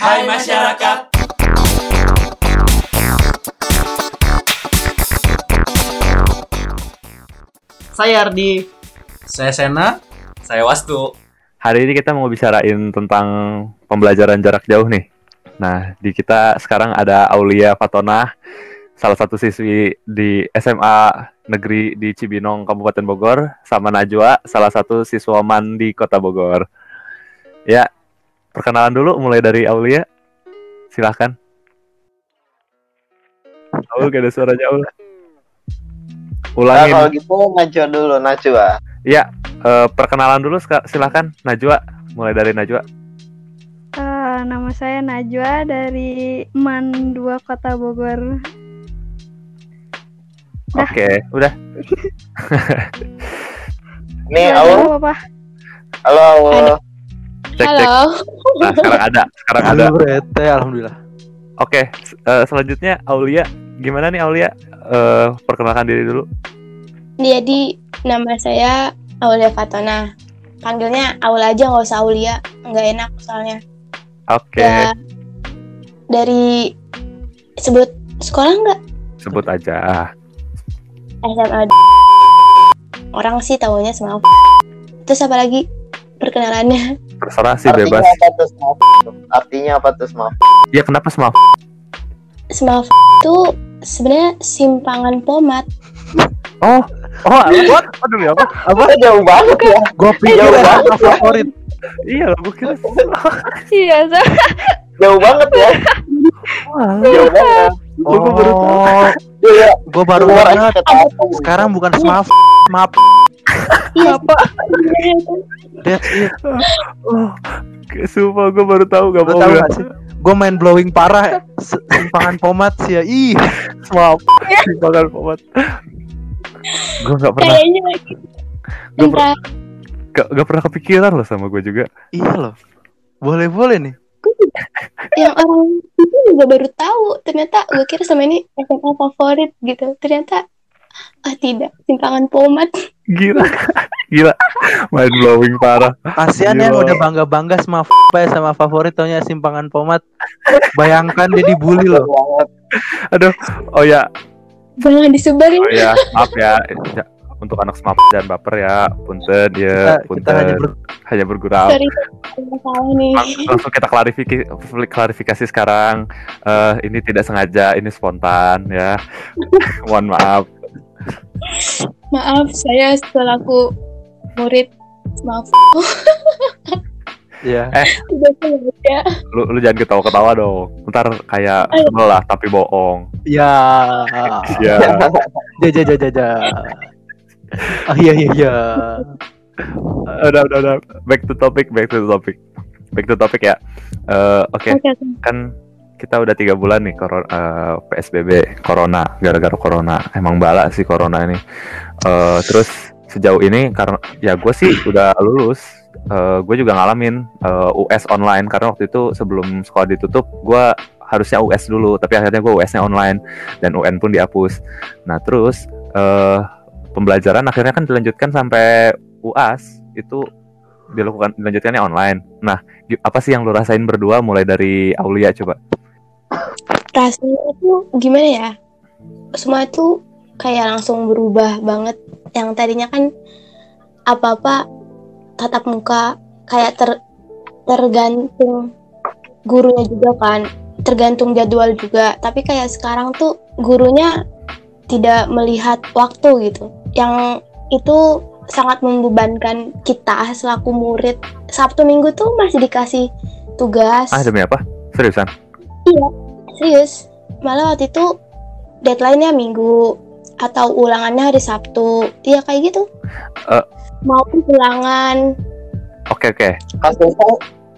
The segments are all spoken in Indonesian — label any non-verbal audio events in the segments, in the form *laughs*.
Hai masyarakat. Saya Ardi. Saya Sena. Saya Wastu. Hari ini kita mau bicarain tentang pembelajaran jarak jauh nih. Nah, di kita sekarang ada Aulia Fatona, salah satu siswi di SMA Negeri di Cibinong, Kabupaten Bogor, sama Najwa, salah satu siswaman di Kota Bogor. Ya, perkenalan dulu mulai dari Aulia. Silahkan. Aul, gak ada suaranya Aul. Nah, Ulangin. kalau gitu Najwa dulu, Najwa. Ya, eh, perkenalan dulu silahkan Najwa. Mulai dari Najwa. Eh, nama saya Najwa dari MAN 2 Kota Bogor. Oke, udah. Nih, Aul. Halo, Aul. Cek, cek. Nah, sekarang ada. Sekarang ada. Halo Brete, alhamdulillah. Oke, s- eh, selanjutnya Aulia. Gimana nih Aulia? Eh, perkenalkan diri dulu. Jadi nama saya Aulia Fatona. Panggilnya Aul aja nggak usah Aulia, nggak enak soalnya. Oke, Ya dari sebut sekolah nggak? sebut aja. SMA. Orang sih tahunya semua. Terus apa lagi perkenalannya? Terserah sih Artinya bebas. apa tuh Smaf? Artinya apa tuh Smaf? Ya kenapa semua? Semua itu sebenarnya simpangan pomat. Oh, oh, what? Aduh ya apa? Apa jauh banget ya? Gue pikir banget. favorit. Iya, gue kira. *laughs* Iya, so- Jauh banget ya. Jauh banget. Oh, gue baru tahu. Iya, gue baru aku. Sekarang bukan smaf, map. Iya. That's it. Oh, kayak sumpah gue baru tahu gak mau gak sih? Gue main blowing parah. Simpangan pomat sih ya. Ih, Maaf, simpangan pomat. Gue gak pernah, Kayaknya gue entah gak, gak pernah kepikiran loh sama gue juga. iya loh. Boleh-boleh nih. yang orang itu juga baru tahu. Ternyata gue kira sama ini SMA favorit gitu. Ternyata ah tidak simpangan pomat. Gila, gila, main blowing parah. Kasian yang Gila. udah bangga-bangga sama f- ya sama favorit taunya simpangan pomat. Bayangkan dia dibully loh. Aduh, oh ya, Jangan disebarin. oh ya, maaf ya. Ya, Untuk anak smap jangan baper ya, punten Kita, ya, kita punten. hanya ber- hanya bergurau. Sorry, nih. Lang- langsung kita klarifikasi klarifikasi sekarang Eh ini tidak sengaja ini spontan ya *laughs* mohon maaf Maaf, saya selaku murid maaf ya. tidak sengaja. lu, lu jangan ketawa-ketawa dong ntar kayak Ayo. sebel lah tapi bohong Ya. ya Ja ja ja ja ja. Ah iya iya iya. udah udah udah back to topic back to topic back to topic ya Eh oke Oke, oke. kan kita udah tiga bulan nih korona eh, PSBB corona gara-gara corona. Emang bala sih corona ini. Eh terus sejauh ini karena ya gue sih udah lulus gue juga ngalamin eh, US online. Karena waktu itu sebelum sekolah ditutup gue harusnya US dulu tapi akhirnya gue US-nya online dan UN pun dihapus. Nah terus eh pembelajaran akhirnya kan dilanjutkan sampai UAS itu dilakukan dilanjutkannya online. Nah apa sih yang lu rasain berdua mulai dari Aulia coba Rasanya itu gimana ya? Semua itu kayak langsung berubah banget. Yang tadinya kan apa-apa tatap muka kayak ter tergantung gurunya juga kan, tergantung jadwal juga. Tapi kayak sekarang tuh gurunya tidak melihat waktu gitu. Yang itu sangat membebankan kita selaku murid. Sabtu Minggu tuh masih dikasih tugas. ah demi apa seriusan Serius, malah waktu itu deadline-nya minggu atau ulangannya hari Sabtu. Iya kayak gitu. Eh. Maupun ulangan. oke oke Kasusnya,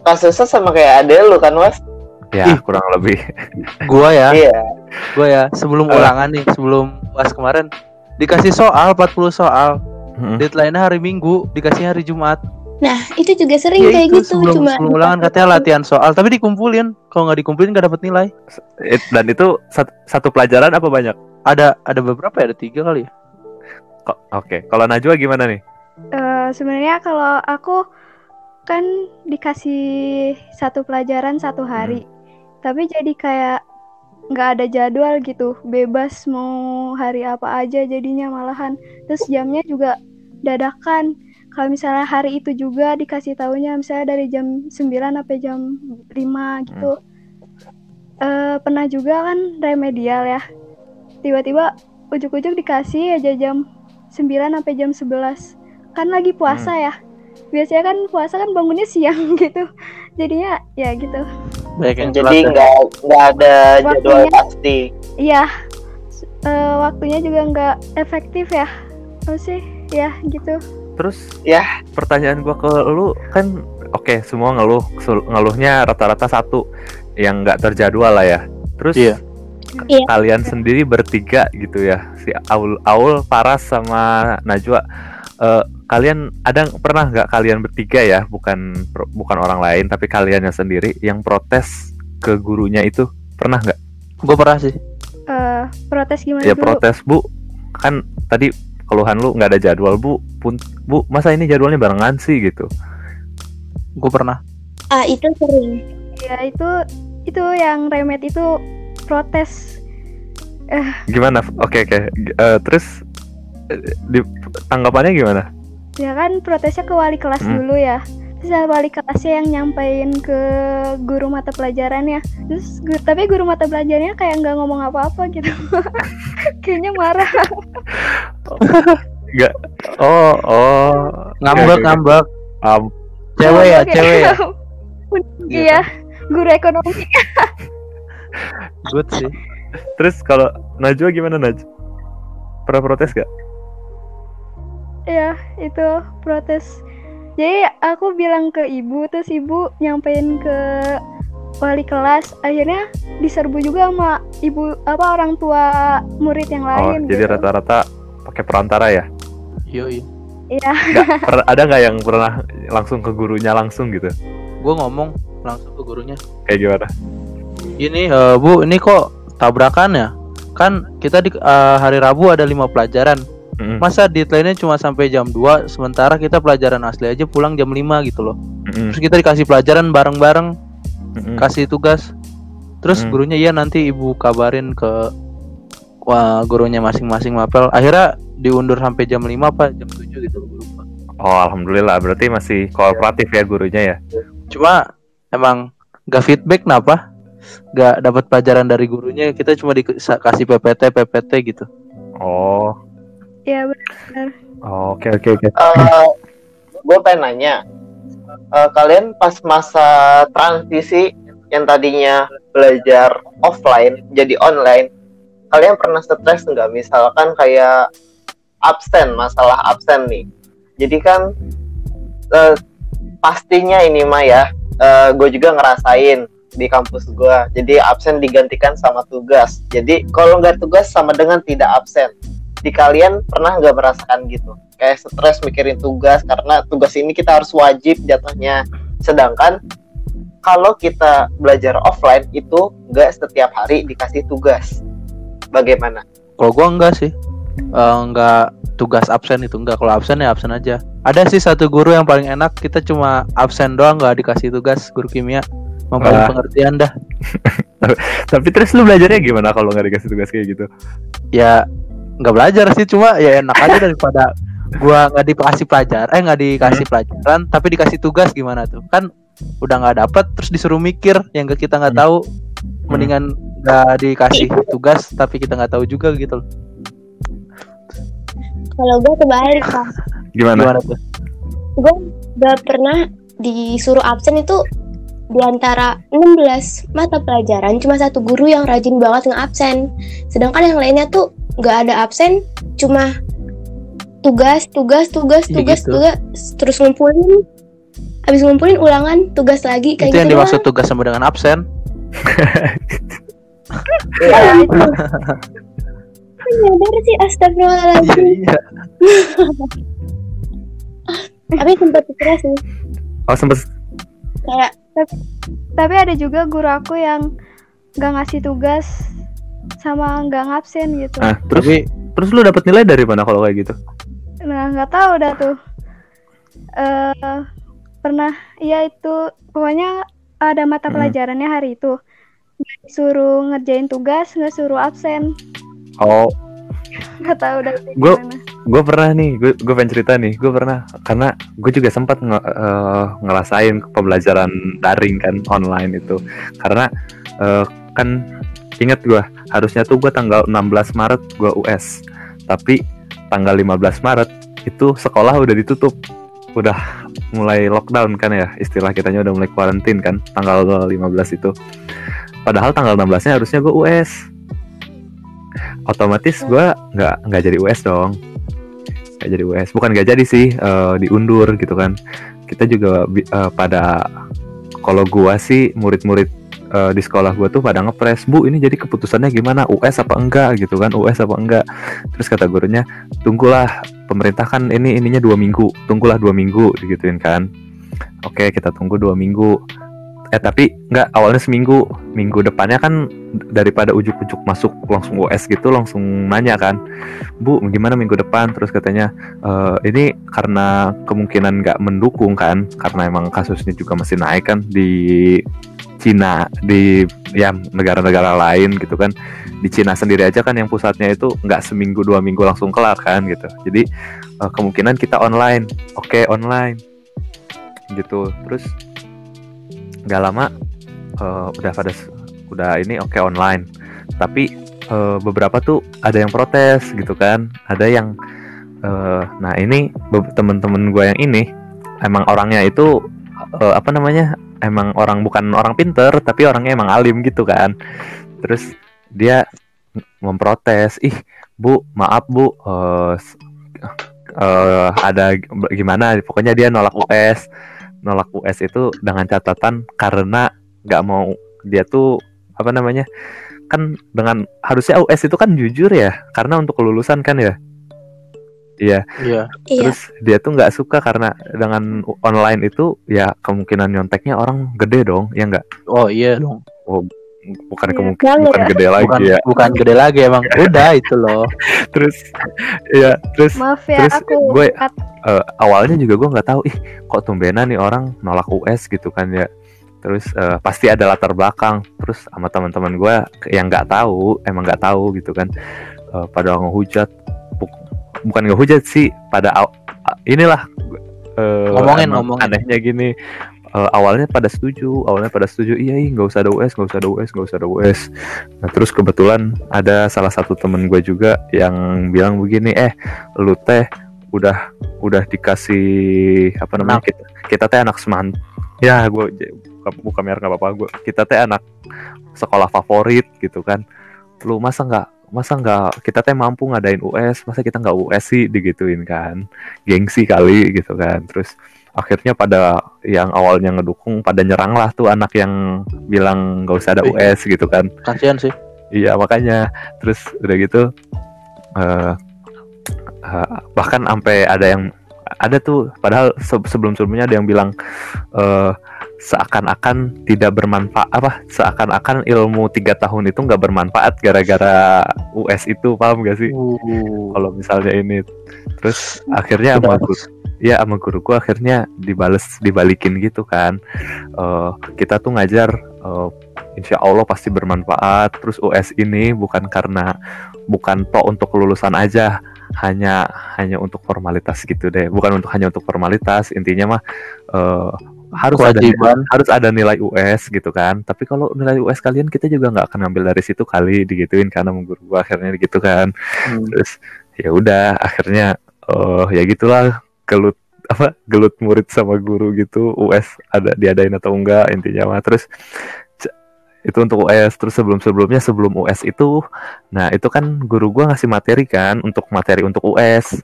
kasusnya sama kayak ade lu kan, Was? ya Ih. kurang lebih *laughs* Gua ya, Iya. gua ya sebelum Eh. ulangan nih, sebelum UAS kemarin dikasih soal 40 soal. Mm-mm. Deadline-nya hari Minggu, dikasih hari Jumat. Nah, itu juga sering Ya kayak itu gitu. sebelum, Cuma sebelum ulangan katanya latihan soal, tapi dikumpulin. Kalau nggak dikumpulin nggak dapat nilai. It- dan itu sat- satu pelajaran apa banyak Ada ada beberapa ya, ada tiga kali ya. Ko- oke kalau Najwa gimana nih Eh, sebenarnya kalau aku kan dikasih satu pelajaran satu hari, tapi jadi kayak nggak ada jadwal gitu, bebas mau hari apa aja jadinya malahan. Terus jamnya juga dadakan. Kalau misalnya hari itu juga dikasih tahunya misalnya dari jam 9 sampai jam 5 gitu. Eh, pernah juga kan remedial ya. Tiba-tiba ujuk-ujuk dikasih aja jam 9 sampai jam 11. Kan lagi puasa ya. Biasanya kan puasa kan bangunnya siang *laughs* gitu. Jadinya ya gitu. Banyak yang Jadi ya. nggak nggak ada jadwal Waktunya- pasti. Iya. eh, waktunya juga nggak efektif ya. Apa sih? Ya gitu. Terus Ya. pertanyaan gua ke lu kan oke semua ngeluh ngeluhnya rata-rata satu yang nggak terjadwal lah ya. Terus Iya. Iya. kalian sendiri bertiga gitu ya si Aul Aul Paras sama Najwa Eh, kalian ada pernah nggak kalian bertiga ya bukan bukan orang lain tapi kalian yang sendiri yang protes ke gurunya itu pernah nggak Gue pernah sih. Eh, protes gimana ya dulu? protes bu kan tadi keluhan lu nggak ada jadwal bu pun bu masa ini jadwalnya barengan sih gitu Gue pernah. Ah, itu sering. Ya itu itu yang remet itu protes. gimana oke oke G- eh, terus eh, di tanggapannya gimana Ya kan protesnya ke wali kelas Hmm. dulu ya. Terus wali kelasnya yang nyampein ke guru mata pelajarannya. Terus gu- tapi guru mata pelajarannya kayak nggak ngomong apa-apa gitu. *laughs* Kayaknya marah. oh oh Ngambek ngambek. um, Cewek ya, Kayak- cewek ya. *laughs* Iya, guru ekonomi. *laughs* Good sih. terus kalau Najwa gimana Naj pernah protes gak Ya, itu protes. Jadi aku bilang ke ibu, terus ibu nyampein ke wali kelas. Akhirnya diserbu juga sama ibu apa orang tua murid yang oh lain. jadi gitu. rata-rata pakai perantara ya. Iya. Nggak, *laughs* per- ada nggak yang pernah langsung ke gurunya langsung gitu Gue ngomong langsung ke gurunya. kayak gimana Ini eh, Bu, ini kok tabrakan ya? Kan kita di eh, hari Rabu ada lima pelajaran. Mm-mm, Masa deadline-nya cuma sampai jam 2 sementara kita pelajaran asli aja pulang jam 5 gitu loh. mm-mm, Terus kita dikasih pelajaran bareng-bareng, mm-mm. kasih tugas. Terus Hmm. gurunya iya nanti ibu kabarin ke wah, gurunya masing-masing mapel. Akhirnya diundur sampai jam 5 apa jam 7 gitu lupa. oh alhamdulillah berarti masih kooperatif ya gurunya ya Cuma emang gak feedback kenapa? Gak dapat pelajaran dari gurunya, kita cuma dikasih PPT PPT gitu. oh Iya benar. oh, oke oke oke gue pengen nanya, eh, kalian pas masa transisi yang tadinya belajar offline jadi online, kalian pernah stres nggak? Misalkan kayak absen, masalah absen nih. Jadi kan eh, pastinya ini mah ya, gue juga ngerasain di kampus gue. Jadi absen digantikan sama tugas. Jadi kalau nggak tugas sama dengan tidak absen di kalian pernah nggak merasakan gitu kayak stres mikirin tugas karena tugas ini kita harus wajib jatuhnya sedangkan kalau kita belajar offline itu nggak setiap hari dikasih tugas bagaimana Kalau gua enggak sih. Eh, enggak tugas absen itu enggak kalau absen ya absen aja. Ada sih satu guru yang paling enak kita cuma absen doang nggak dikasih tugas guru kimia. Wah. pengertian dah. *laughs* tapi terus lu belajarnya gimana kalau nggak dikasih tugas kayak gitu Ya nggak belajar sih cuma ya enak aja *laughs* daripada gua nggak dikasih pelajar eh nggak dikasih pelajaran tapi dikasih tugas gimana tuh? Kan udah nggak dapet terus disuruh mikir yang nggak kita nggak tahu mendingan nggak dikasih tugas tapi kita nggak tahu juga gitu loh. Kalau gue kebalik, Pak. gimana, gimana tuh? Gue gak pernah disuruh absen itu di antara 16 mata pelajaran cuma satu guru yang rajin banget nge-absen. Sedangkan yang lainnya tuh gak ada absen, cuma tugas, tugas, tugas, Iya tugas, gitu. tugas, terus ngumpulin. Habis ngumpulin ulangan, tugas lagi kayak itu yang gitu dimaksud tugas sama dengan absen Ya, itu. nyadar sih astagfirullahaladzim. iya *laughs* Tapi sempat stres sih. oh sempet Kayak Tapi ada juga guru aku yang nggak ngasih tugas sama nggak ngabsen gitu. nah terus tapi terus lu dapat nilai dari mana kalau kayak gitu Nah nggak tahu dah tuh. Eh pernah ya itu pokoknya ada mata Hmm. pelajarannya hari itu nggak disuruh ngerjain tugas nggak suruh absen Oh, nggak tahu dari Gua- gimana gue pernah nih, gue gue pengen cerita nih, gue pernah karena gue juga sempat nge- eh, ngerasain pembelajaran daring kan online itu, karena eh, kan inget gue harusnya tuh gue tanggal 16 Maret gue US, tapi tanggal 15 Maret itu sekolah udah ditutup, udah mulai lockdown kan ya, istilah kitanya udah mulai kuarantin kan, tanggal 15 itu, padahal tanggal 16 nya harusnya gue US, otomatis gue nggak nggak jadi US dong nggak jadi US bukan nggak jadi sih eh, diundur gitu kan. Kita juga eh, pada kalau gua sih murid-murid eh, di sekolah gua tuh pada ngepres bu ini jadi keputusannya gimana? US apa enggak? gitu kan US apa enggak? Terus kata gurunya tunggulah pemerintah kan ini ininya dua minggu tunggulah dua minggu digituin kan. Oke kita tunggu dua minggu eh tapi nggak awalnya seminggu. Minggu depannya kan daripada ujuk-ujuk masuk langsung US gitu langsung nanya kan bu gimana minggu depan? Terus katanya "Eh, ini karena kemungkinan nggak mendukung kan karena emang kasusnya juga masih naik kan di Cina di ya negara-negara lain gitu kan. Di Cina sendiri aja kan yang pusatnya itu nggak seminggu dua minggu langsung kelar kan gitu. Jadi eh, kemungkinan kita online. Oke online. Gitu. Terus nggak lama eh, udah pada udah ini oke online. Tapi eh, beberapa tuh ada yang protes gitu kan. Ada yang eh, nah ini temen-temen gue yang ini emang orangnya itu eh, apa namanya emang orang bukan orang pinter tapi orangnya emang alim gitu kan. Terus dia memprotes ih bu maaf bu s- eh, ada gimana? Pokoknya dia nolak US nolak US itu dengan catatan karena nggak mau dia tuh apa namanya kan dengan harusnya US itu kan jujur ya karena untuk kelulusan kan ya iya Iya. Iya. terus dia tuh nggak suka karena dengan online itu ya kemungkinan nyonteknya orang gede dong ya nggak Oh iya dong. Bukan Iya, kemungkinan bukan ya. gede lagi Bukan ya bukan gede lagi emang. *laughs* Udah itu loh. terus ya terus maaf ya Terus aku gue- cut. eh, awalnya juga gue nggak tahu ih kok tumbenan nih orang nolak US gitu kan ya terus eh, pasti ada latar belakang terus sama teman-teman gue yang nggak tahu emang nggak tahu gitu kan eh, pada ngehujat Buk- bukan ngehujat sih pada inilah eh, Ngomongin, ngomongin. anehnya gini eh, awalnya pada setuju awalnya pada setuju iya ih nggak usah ada US nggak usah ada US nggak usah ada US nah terus kebetulan ada salah satu temen gue juga yang bilang begini eh lu teh udah udah dikasih apa namanya kita, kita teh anak seman ya gue buka, buka merek nggak apa-apa gue kita teh anak sekolah favorit gitu kan. Lu masa nggak masa nggak kita teh mampu ngadain US masa kita nggak US sih? Digituin kan. Gengsi kali gitu kan. Terus akhirnya pada yang awalnya ngedukung pada nyerang lah tuh anak yang bilang nggak usah ada Wih. US gitu kan Kasihan sih. Iya makanya terus udah gitu eh eh, bahkan sampai ada yang ada tuh padahal sebelum sebelumnya ada yang bilang eh seakan-akan tidak bermanfaat apa seakan-akan ilmu tiga tahun itu nggak bermanfaat gara-gara US itu paham gak sih Uh. kalau misalnya ini terus akhirnya Udah. Ya sama guruku akhirnya dibales dibalikin gitu kan. Eh, kita tuh ngajar eh, insya Allah pasti bermanfaat. Terus US ini bukan karena bukan toh untuk kelulusan aja. Hanya hanya untuk formalitas gitu deh. Bukan untuk hanya untuk formalitas. Intinya mah eh, harus ada Kewajiban. harus ada nilai US gitu kan. Tapi kalau nilai US kalian kita juga nggak akan ngambil dari situ kali. Digituin karena guru gua akhirnya gitu kan. Hmm. terus ya udah akhirnya oh ya gitulah gelut apa gelut murid sama guru gitu US ada diadain atau enggak intinya mah. Terus itu untuk US terus sebelum sebelumnya sebelum US itu nah itu kan guru gua ngasih materi kan untuk materi untuk US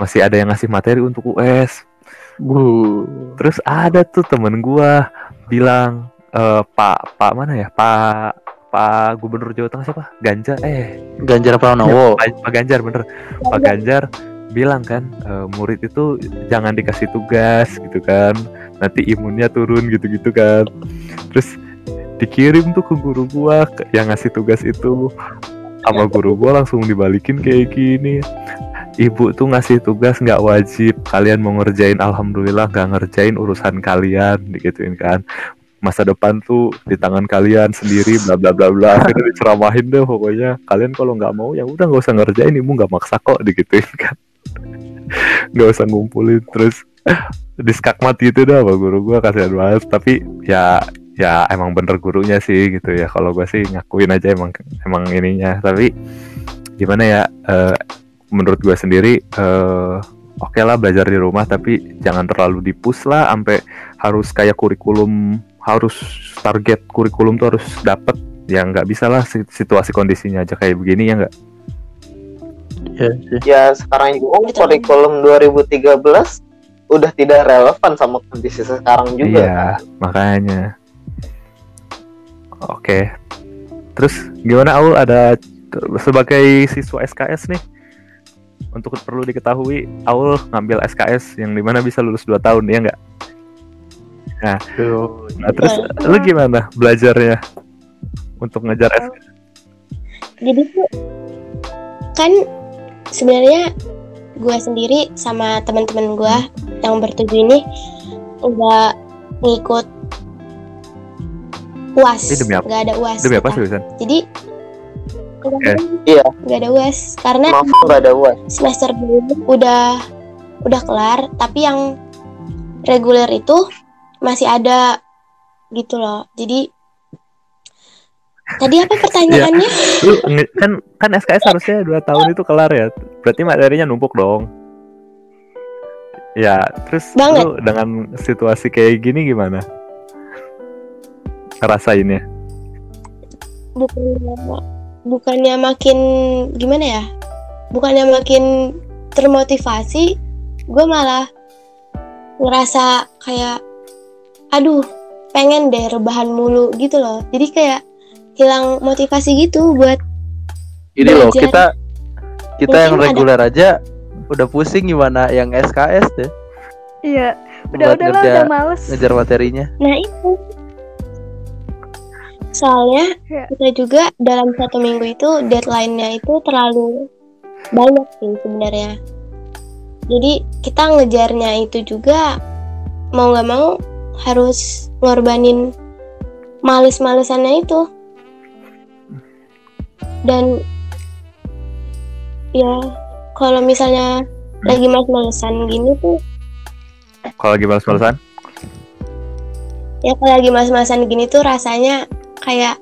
masih ada yang ngasih materi untuk US Uh. terus ada tuh temen gua bilang eh Pak Pak mana ya? Pak Pak Gubernur Jawa Tengah siapa? Ganjar eh. Ganjar Pranowo. Pak, Pak Ganjar bener. Pak Ganjar bilang kan eh, murid itu jangan dikasih tugas gitu kan nanti imunnya turun gitu-gitu kan. Terus dikirim tuh ke guru gua yang ngasih tugas itu. Sama guru gua langsung dibalikin kayak gini. Ibu tuh ngasih tugas nggak wajib kalian mau ngerjain alhamdulillah nggak ngerjain urusan kalian digituin kan. Masa depan tuh di tangan kalian sendiri bla bla bla bla akhirnya diceramahin deh pokoknya. Kalian kalau nggak mau ya udah nggak usah ngerjain ibu nggak maksa kok digituin kan *laughs* nggak usah ngumpulin terus diskakmat gitu dah sama guru gua kasihan banget. Tapi ya ya emang bener gurunya sih gitu ya. Kalau gua sih ngakuin aja emang emang ininya. Tapi gimana ya eh, menurut gue sendiri eh oke lah belajar di rumah tapi jangan terlalu dipus lah sampai harus kayak kurikulum harus target kurikulum tuh harus dapet. Ya nggak bisa lah si- situasi kondisinya aja kayak begini ya nggak Iya sih. Ya sekarang juga Betul. kurikulum 2013 udah tidak relevan sama kondisi sekarang juga. iya makanya oke terus gimana Aul ada sebagai siswa SKS nih untuk perlu diketahui Aul ngambil SKS yang di mana bisa lulus 2 tahun ya nggak Tuh. Nah, terus lu gimana belajarnya untuk ngejar SKS? jadi tuh kan sebenarnya gue sendiri sama teman-teman gue yang bertujuh ini udah ngikut uas nggak ada uas Demi apa jadi kemarin Iya. nggak ada uas karena Maaf nggak ada uas. semester dulu udah udah kelar. Tapi yang reguler itu masih ada gitu loh. Jadi tadi apa *laughs* pertanyaannya Lu nge- kan kan SKS harusnya 2 tahun itu kelar ya. Berarti materinya numpuk dong. Ya, terus Banget. lu dengan situasi kayak gini gimana? Ngerasainnya? bukannya bukannya makin gimana ya bukannya makin termotivasi gue malah ngerasa kayak aduh pengen deh rebahan mulu gitu loh jadi kayak hilang motivasi gitu buat Ini loh Belajar. kita kita yang Mungkin ada- reguler aja udah pusing gimana yang SKS deh Iya, udah udah lah, udah males. ngejar materinya. nah itu soalnya Ya. kita juga dalam satu minggu itu deadline-nya itu terlalu banyak sih sebenarnya jadi kita ngejarnya itu juga mau nggak mau harus ngorbanin males-malesannya itu dan ya kalau misalnya lagi males-malesan gini tuh Kalau lagi males-malesan? ya kalau lagi males-malesan gini tuh rasanya kayak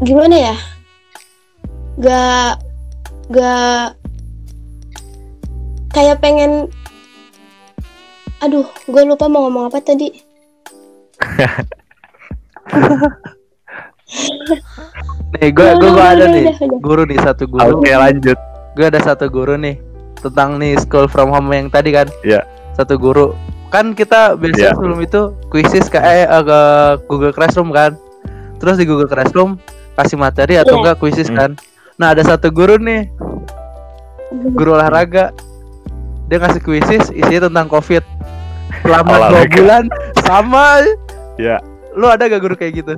gimana ya? Gak gak kayak pengen aduh gue lupa mau ngomong apa tadi *laughs* Nih gue gue ada udah, nih udah, udah. guru nih satu guru. Oke, lanjut. Gue ada satu guru nih tentang nih school from home yang tadi kan. Iya. Satu guru. Kan kita biasanya Iya. sebelum itu kuisis ke eh, eh, ke Google Classroom kan. Terus di Google Classroom kasih materi atau Iya. enggak kuisis Hmm. kan. Nah, ada satu guru nih, guru olahraga. Dia ngasih kuisis isinya tentang Covid. Selama dua bulan sama. Iya. Lu ada gak guru kayak gitu?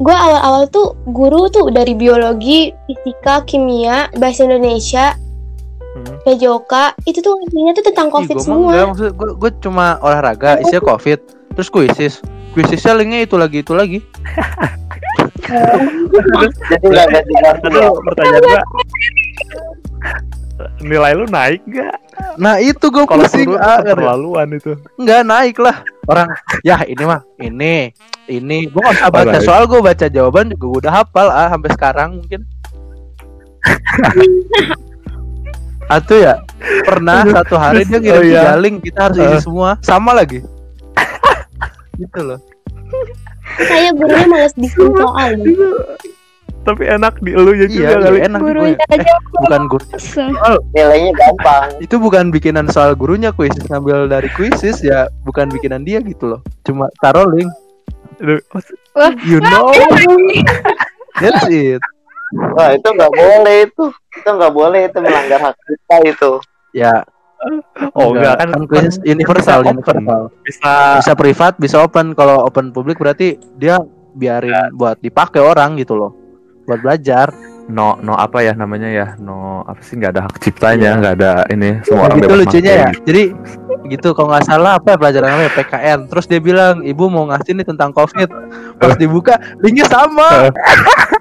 Gue awal-awal tuh guru tuh dari biologi fisika kimia bahasa Indonesia Hmm. PJOK itu tuh intinya tuh tentang covid Ih, gua semua enggak, maksud gue gue cuma olahraga isinya covid terus kuisis kuisisnya linknya itu lagi itu lagi *laughs* Jadi nggak. Aduh, pertanyaan gua. *laughs* Nilai lu naik gak? nah itu gue Kalau pusing. turun ah, keterlaluan itu. nggak naik lah. Orang ya ini mah ini ini. Gue nggak usah baca soal gue baca jawaban juga gua udah hafal ah sampai sekarang mungkin. *laughs* Atuh ya pernah satu hari dia ngirim Oh, iya. tiga link kita harus isi Eh. semua. Sama lagi. *laughs* Gitu loh. Saya gurunya malas bikin soal Tapi enak di elunya iya juga iya, kali. enak Gurunya gue aja bukan guru. Langsung. Nilainya gampang. itu bukan bikinan soal gurunya kuisis ngambil dari kuisis ya bukan bikinan dia gitu loh. Cuma taruh link. You know. That's it. Wah itu nggak boleh itu. Itu nggak boleh itu melanggar hak kita itu. ya. Oh enggak kan kuisis universal bisa open. universal bisa. Bisa privat bisa open. Kalau open publik berarti dia biarin buat dipakai orang gitu loh buat belajar. No no apa ya namanya ya? No apa sih? Nggak ada hak ciptanya Iya. nggak ada ini semua orang gitu bebas lucunya ya. jadi gitu kalau nggak salah apa ya pelajaran namanya PKN terus dia bilang ibu mau ngasih nih tentang covid. Pas dibuka linknya sama *laughs*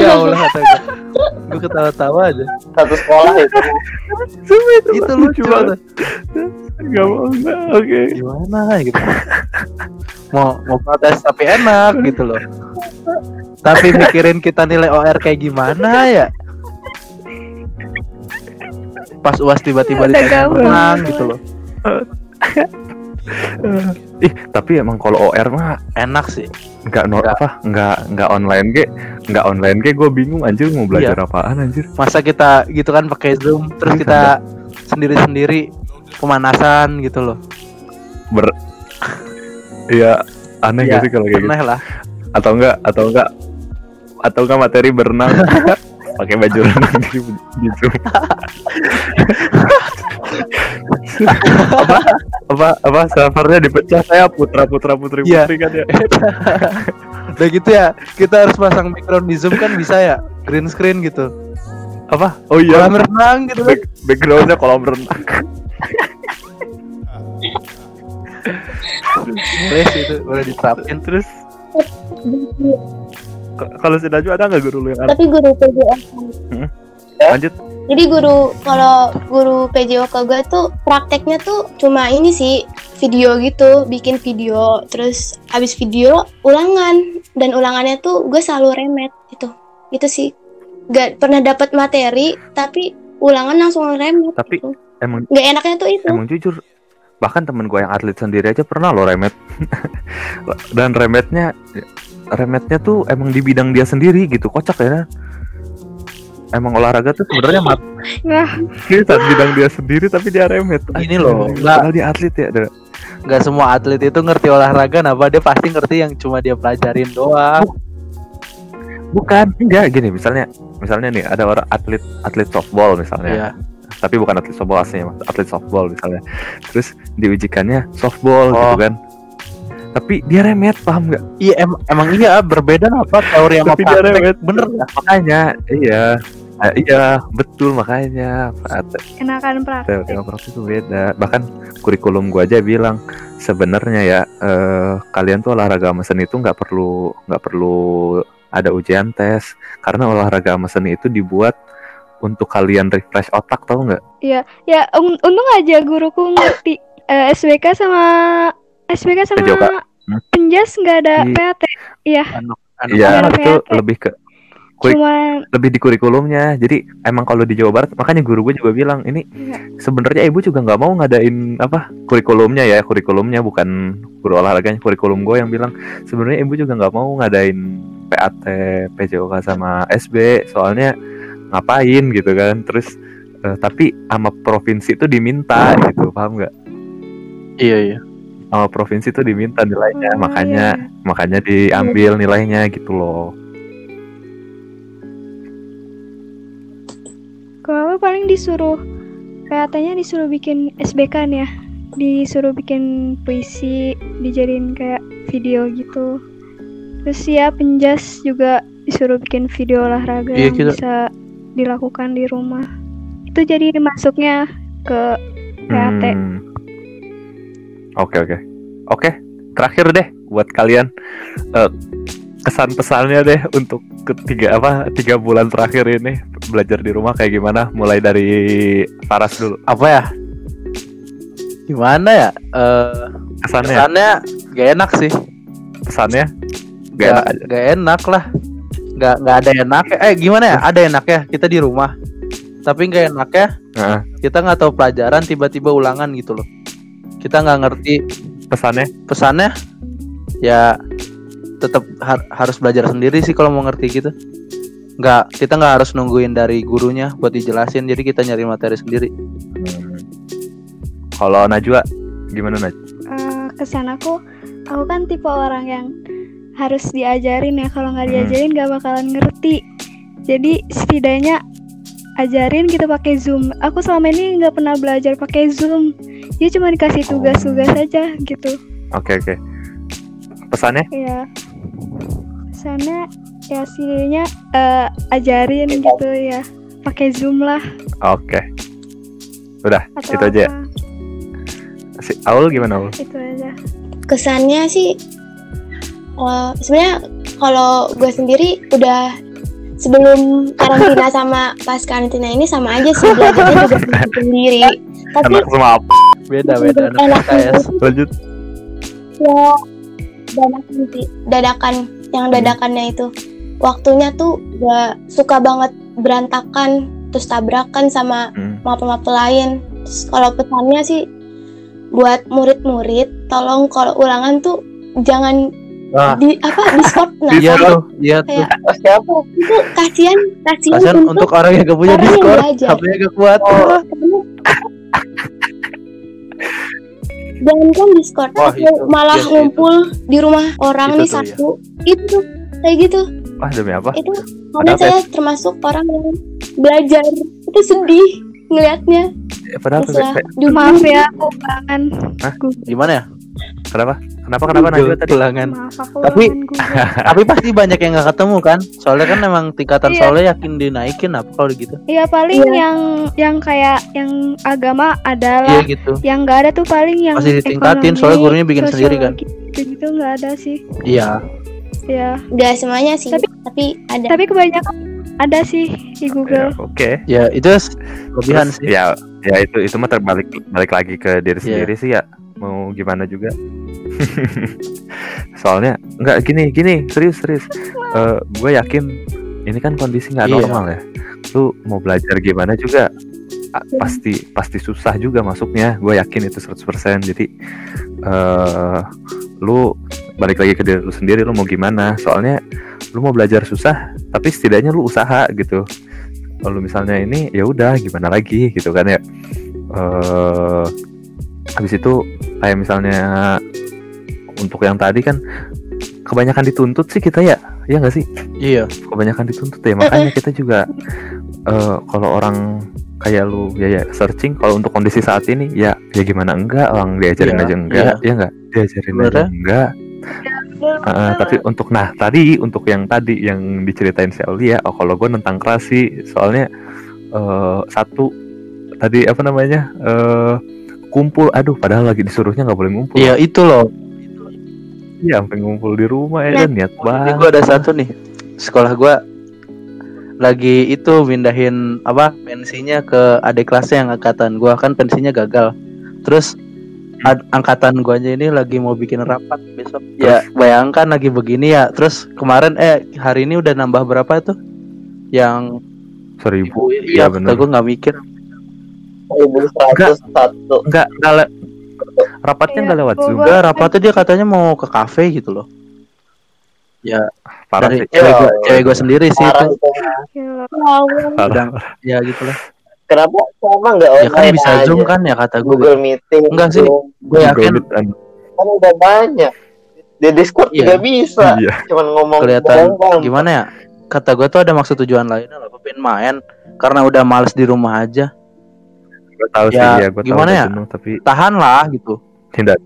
ya Allah kata gue ketawa-tawa aja. Satu sekolah itu. Itu lucu banget. nggak mau oke. Gimana gitu. Mau mau protes tapi enak gitu loh. Tapi mikirin kita nilai OR kayak gimana ya? Pas uas tiba-tiba ditanya menang gitu loh *laughs* ih tapi emang kalau OR mah enak sih. Nggak no Nggak. apa nggak nggak online ge nggak online ge gue bingung anjir mau belajar Iya. apaan anjir? Masa kita gitu kan pakai zoom terus kita sendiri-sendiri pemanasan gitu loh. Ber Iya aneh Iya, gak sih kalau kayak gitu? aneh lah. Atau enggak atau enggak atau enggak materi berenang? *laughs* Pakai baju renang di, di Zoom. *laughs* apa? Apa? Apa? Servernya dipecah saya putra putra putri Iya. putri kan ya. *laughs* Udah gitu ya kita harus pasang background di zoom kan bisa ya? Green screen gitu. Apa? Oh iya. Kolam renang gitu kan. Back, backgroundnya kolam renang. Boleh sih itu boleh diterapin. Terus? Kalau si Najwa ada nggak guru lu yang Tapi guru PJO lanjut Jadi guru kalau guru PJO ke gue tuh prakteknya tuh cuma ini sih video gitu, bikin video, terus abis video ulangan dan ulangannya tuh gue selalu remet itu, itu sih gak pernah dapat materi tapi ulangan langsung remet. Tapi gitu. emang Gak enaknya tuh itu. emang jujur bahkan temen gue yang atlet sendiri aja pernah lo remet *laughs* dan remetnya remetnya tuh emang di bidang dia sendiri gitu kocak ya emang olahraga tuh sebenarnya mat saat bidang dia sendiri tapi dia remet. Ini loh, nggak- dia atlet ya Ada- nggak semua atlet itu ngerti olahraga nah dia pasti ngerti yang cuma dia pelajarin doang. Bukan enggak. Gini misalnya misalnya nih ada orang atlet atlet softball misalnya. Iya. tapi bukan atlet softball aslinya Mas. atlet softball misalnya. Terus diujikannya softball Oh. gitu kan. Tapi dia remet paham nggak? Iya em- emang iya berbeda apa teori sama Tapi dia praktek. remet. bener nggak? makanya iya Ah, iya betul makanya At- Enakan praktek. teori sama praktek itu beda bahkan kurikulum gua aja bilang sebenarnya ya eh, kalian tuh olahraga seni itu nggak perlu nggak perlu ada ujian tes karena olahraga seni itu dibuat untuk kalian refresh otak tau nggak Ya, un- untung aja guruku ngerti eh, SBK sama SBK sama. Hmm. penjas nggak ada Iya. PAT. Iya, Anu, anu, Iya ada itu lebih ke Kurik- cuma lebih di kurikulumnya. Jadi emang kalau di Jawa Barat makanya guru gue juga bilang ini Iya. sebenarnya ibu juga nggak mau ngadain apa kurikulumnya ya kurikulumnya bukan guru olahraganya kurikulum gue yang bilang sebenarnya ibu juga nggak mau ngadain PAT PJOK sama SB soalnya ngapain gitu kan. Terus eh, tapi sama provinsi itu diminta gitu. Paham nggak? Iya iya. Sama provinsi itu diminta nilainya Oh, makanya iya. makanya diambil nilainya gitu loh kalau paling disuruh PAT-nya disuruh bikin SBK nih ya. Disuruh bikin puisi, dijadiin kayak video gitu. Terus ya penjas juga disuruh bikin video olahraga Iya, yang kita- bisa dilakukan di rumah. Itu jadi masuknya ke PAT. Hmm. Oke oke oke terakhir deh buat kalian eh, kesan pesannya deh untuk ketiga apa tiga bulan terakhir ini belajar di rumah kayak gimana? Mulai dari Paras dulu. Apa ya? Gimana ya? Eh kesannya? kesannya gak enak sih. Pesannya gak gak, enak aja? gak enak lah. Gak nggak ada enaknya. Eh gimana ya? Ada enaknya kita di rumah. Tapi nggak enaknya Heeh. kita nggak tahu pelajaran tiba-tiba ulangan gitu loh. Kita nggak ngerti pesannya pesannya ya tetap har- harus belajar sendiri sih kalau mau ngerti gitu nggak kita nggak harus nungguin dari gurunya buat dijelasin jadi kita nyari materi sendiri Hmm. kalau Najwa gimana Najwa Eh, kesan aku, aku kan tipe orang yang harus diajarin ya. Kalau nggak Hmm. diajarin nggak bakalan ngerti. Jadi setidaknya ajarin gitu pakai Zoom. Aku selama ini nggak pernah belajar pakai Zoom. Dia cuma dikasih tugas-tugas aja gitu. oke oke pesannya Ya. Sana ya aslinya eh, ajarin gitu ya pakai zoom lah Oke. Udah, atau itu aja. ya? apa. Si Aul gimana Aul? itu aja kesannya sih eh, sebenarnya kalau gue sendiri udah sebelum karantina *laughs* sama pas karantina ini sama aja sih belajarnya juga sendiri tapi Anak semua apa? Beda beda anak enak PKS. Lanjut. ya dadakan dadakan yang dadakannya itu waktunya tuh gak suka banget berantakan terus tabrakan sama Hmm. mapel-mapel lain terus kalau pesannya sih buat murid-murid tolong kalau ulangan tuh jangan Wah. di apa discord *laughs* nah Iya tuh, iya tuh. kayak Oh, siapa? itu kasihan kasihan, untuk, untuk orang yang gak punya orang belajar. HP-nya gak kuat. karena jangan kan discord Wah, itu. malah Iya sih, ngumpul di rumah orang Itu nih tuh, iya. satu. Itu tuh kayak gitu. Wah, demi apa? itu karena saya termasuk orang yang belajar. Itu sedih ngelihatnya Eh, padahal maaf ya aku ulangan Gimana ya? kenapa? Kenapa kenapa Najwa tadi? Ulangan. maaf aku Tapi-. *laughs* Tapi pasti banyak yang gak ketemu kan? Soalnya kan emang tingkatan Iya. soalnya yakin dinaikin apa kalau gitu. Iya paling Iya. yang yang kayak yang agama Iya adalah gitu. yang nggak ada tuh paling yang Masih ditingkatin, soalnya gurunya bikin sendiri kan. Gitu gitu nggak ada sih. Iya. Ya Gak semuanya sih Tapi- tapi, ada tapi kebanyakan ada sih di Ya, Google. Oke. Ya itu kelebihan sih. Ya, ya itu itu mah terbalik balik lagi ke diri Iya. sendiri sih ya. Mau gimana juga. *laughs* Soalnya nggak gini gini serius serius. Eh gue yakin ini kan kondisi nggak Iya. normal ya. Lu mau belajar gimana juga pasti pasti susah juga masuknya. Gue yakin itu 100%. Jadi eh lu balik lagi ke diri lu sendiri lu mau gimana? Soalnya lu mau belajar susah tapi setidaknya lu usaha gitu kalau misalnya ini ya udah gimana lagi gitu kan ya eh habis itu kayak misalnya untuk yang tadi kan kebanyakan dituntut sih kita ya ya nggak sih Iya. kebanyakan dituntut ya makanya *laughs* kita juga eh kalau orang kayak lu ya ya searching kalau untuk kondisi saat ini ya ya gimana enggak orang diajarin Iya, aja enggak iya. ya enggak diajarin aja Sebenarnya- enggak Uh, tapi untuk nah tadi untuk yang tadi yang diceritain si Aulia oh kalau gue nentang keras sih soalnya eh satu tadi apa namanya eh kumpul aduh padahal lagi disuruhnya nggak boleh ngumpul Iya itu loh. iya sampai ngumpul di rumah ya kan niat Ini banget gue ada satu nih. Sekolah gue lagi itu mindahin apa pensinya ke adik kelasnya yang angkatan gue kan pensinya gagal. Terus ad- angkatan gua aja ini lagi mau bikin rapat besok. Ya bayangkan lagi begini ya. Terus kemarin eh hari ini udah nambah berapa itu? Yang seribu iya kata benar gue nggak mikir. 1101 enggak enggak le- rapatnya Iya, enggak lewat gua- zoom gua- Enggak rapatnya dia katanya mau ke kafe gitu loh. Ya parah dari sih cewek gue Ya, cewek gue sendiri sih parah itu. parah. Ya gitu lah. kenapa sama nggak Ya kan bisa aja zoom kan ya kata gue. Google Meeting Enggak sih. Gue yakin kan udah banyak di Discord Iya. juga bisa iya cuman ngomong kelihatan doang. gimana ya kata gue tuh ada maksud tujuan lainnya lah gue pengen main karena udah males di rumah aja gue tahu sih Ya, ya gue tahu gimana udah ya? jenuh, tapi tahan lah gitu. Hindari.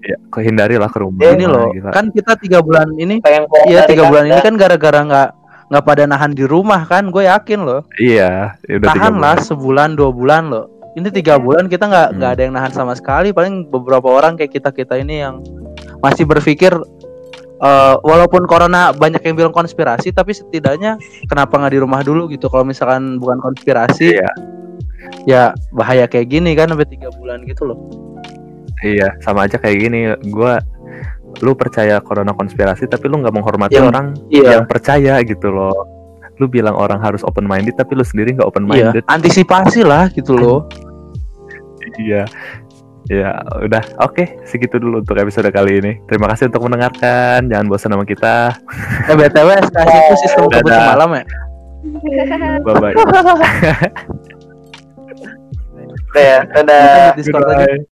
Ya kehindari lah ke rumah. Ya, ini loh gila. kan kita tiga bulan ini iya tiga bulan ini kan gara-gara nggak nggak pada nahan di rumah kan gue yakin loh. Iya ya udah tahan lah bulan. sebulan dua bulan loh. Ini tiga bulan kita nggak Hmm. nggak ada yang nahan sama sekali. Paling beberapa orang kayak kita kita ini yang masih berpikir eh, walaupun corona banyak yang bilang konspirasi tapi setidaknya kenapa nggak di rumah dulu gitu? Kalau misalkan bukan konspirasi iya ya bahaya kayak gini kan sampai tiga bulan gitu loh Iya, sama aja kayak gini. Gua lu percaya corona konspirasi tapi lu nggak menghormati Yang- orang iya yang percaya gitu loh. Lu bilang orang harus open minded tapi lu sendiri nggak open iya minded. antisipasi lah gitu loh Iya. Ya, udah. Oke, segitu dulu untuk episode kali ini. Terima kasih untuk mendengarkan. Jangan bosan sama kita. eh btw SKS itu sistem kebut Dadah. semalam ya Bye bye. *laughs* Udah ya dadah Di Discord aja.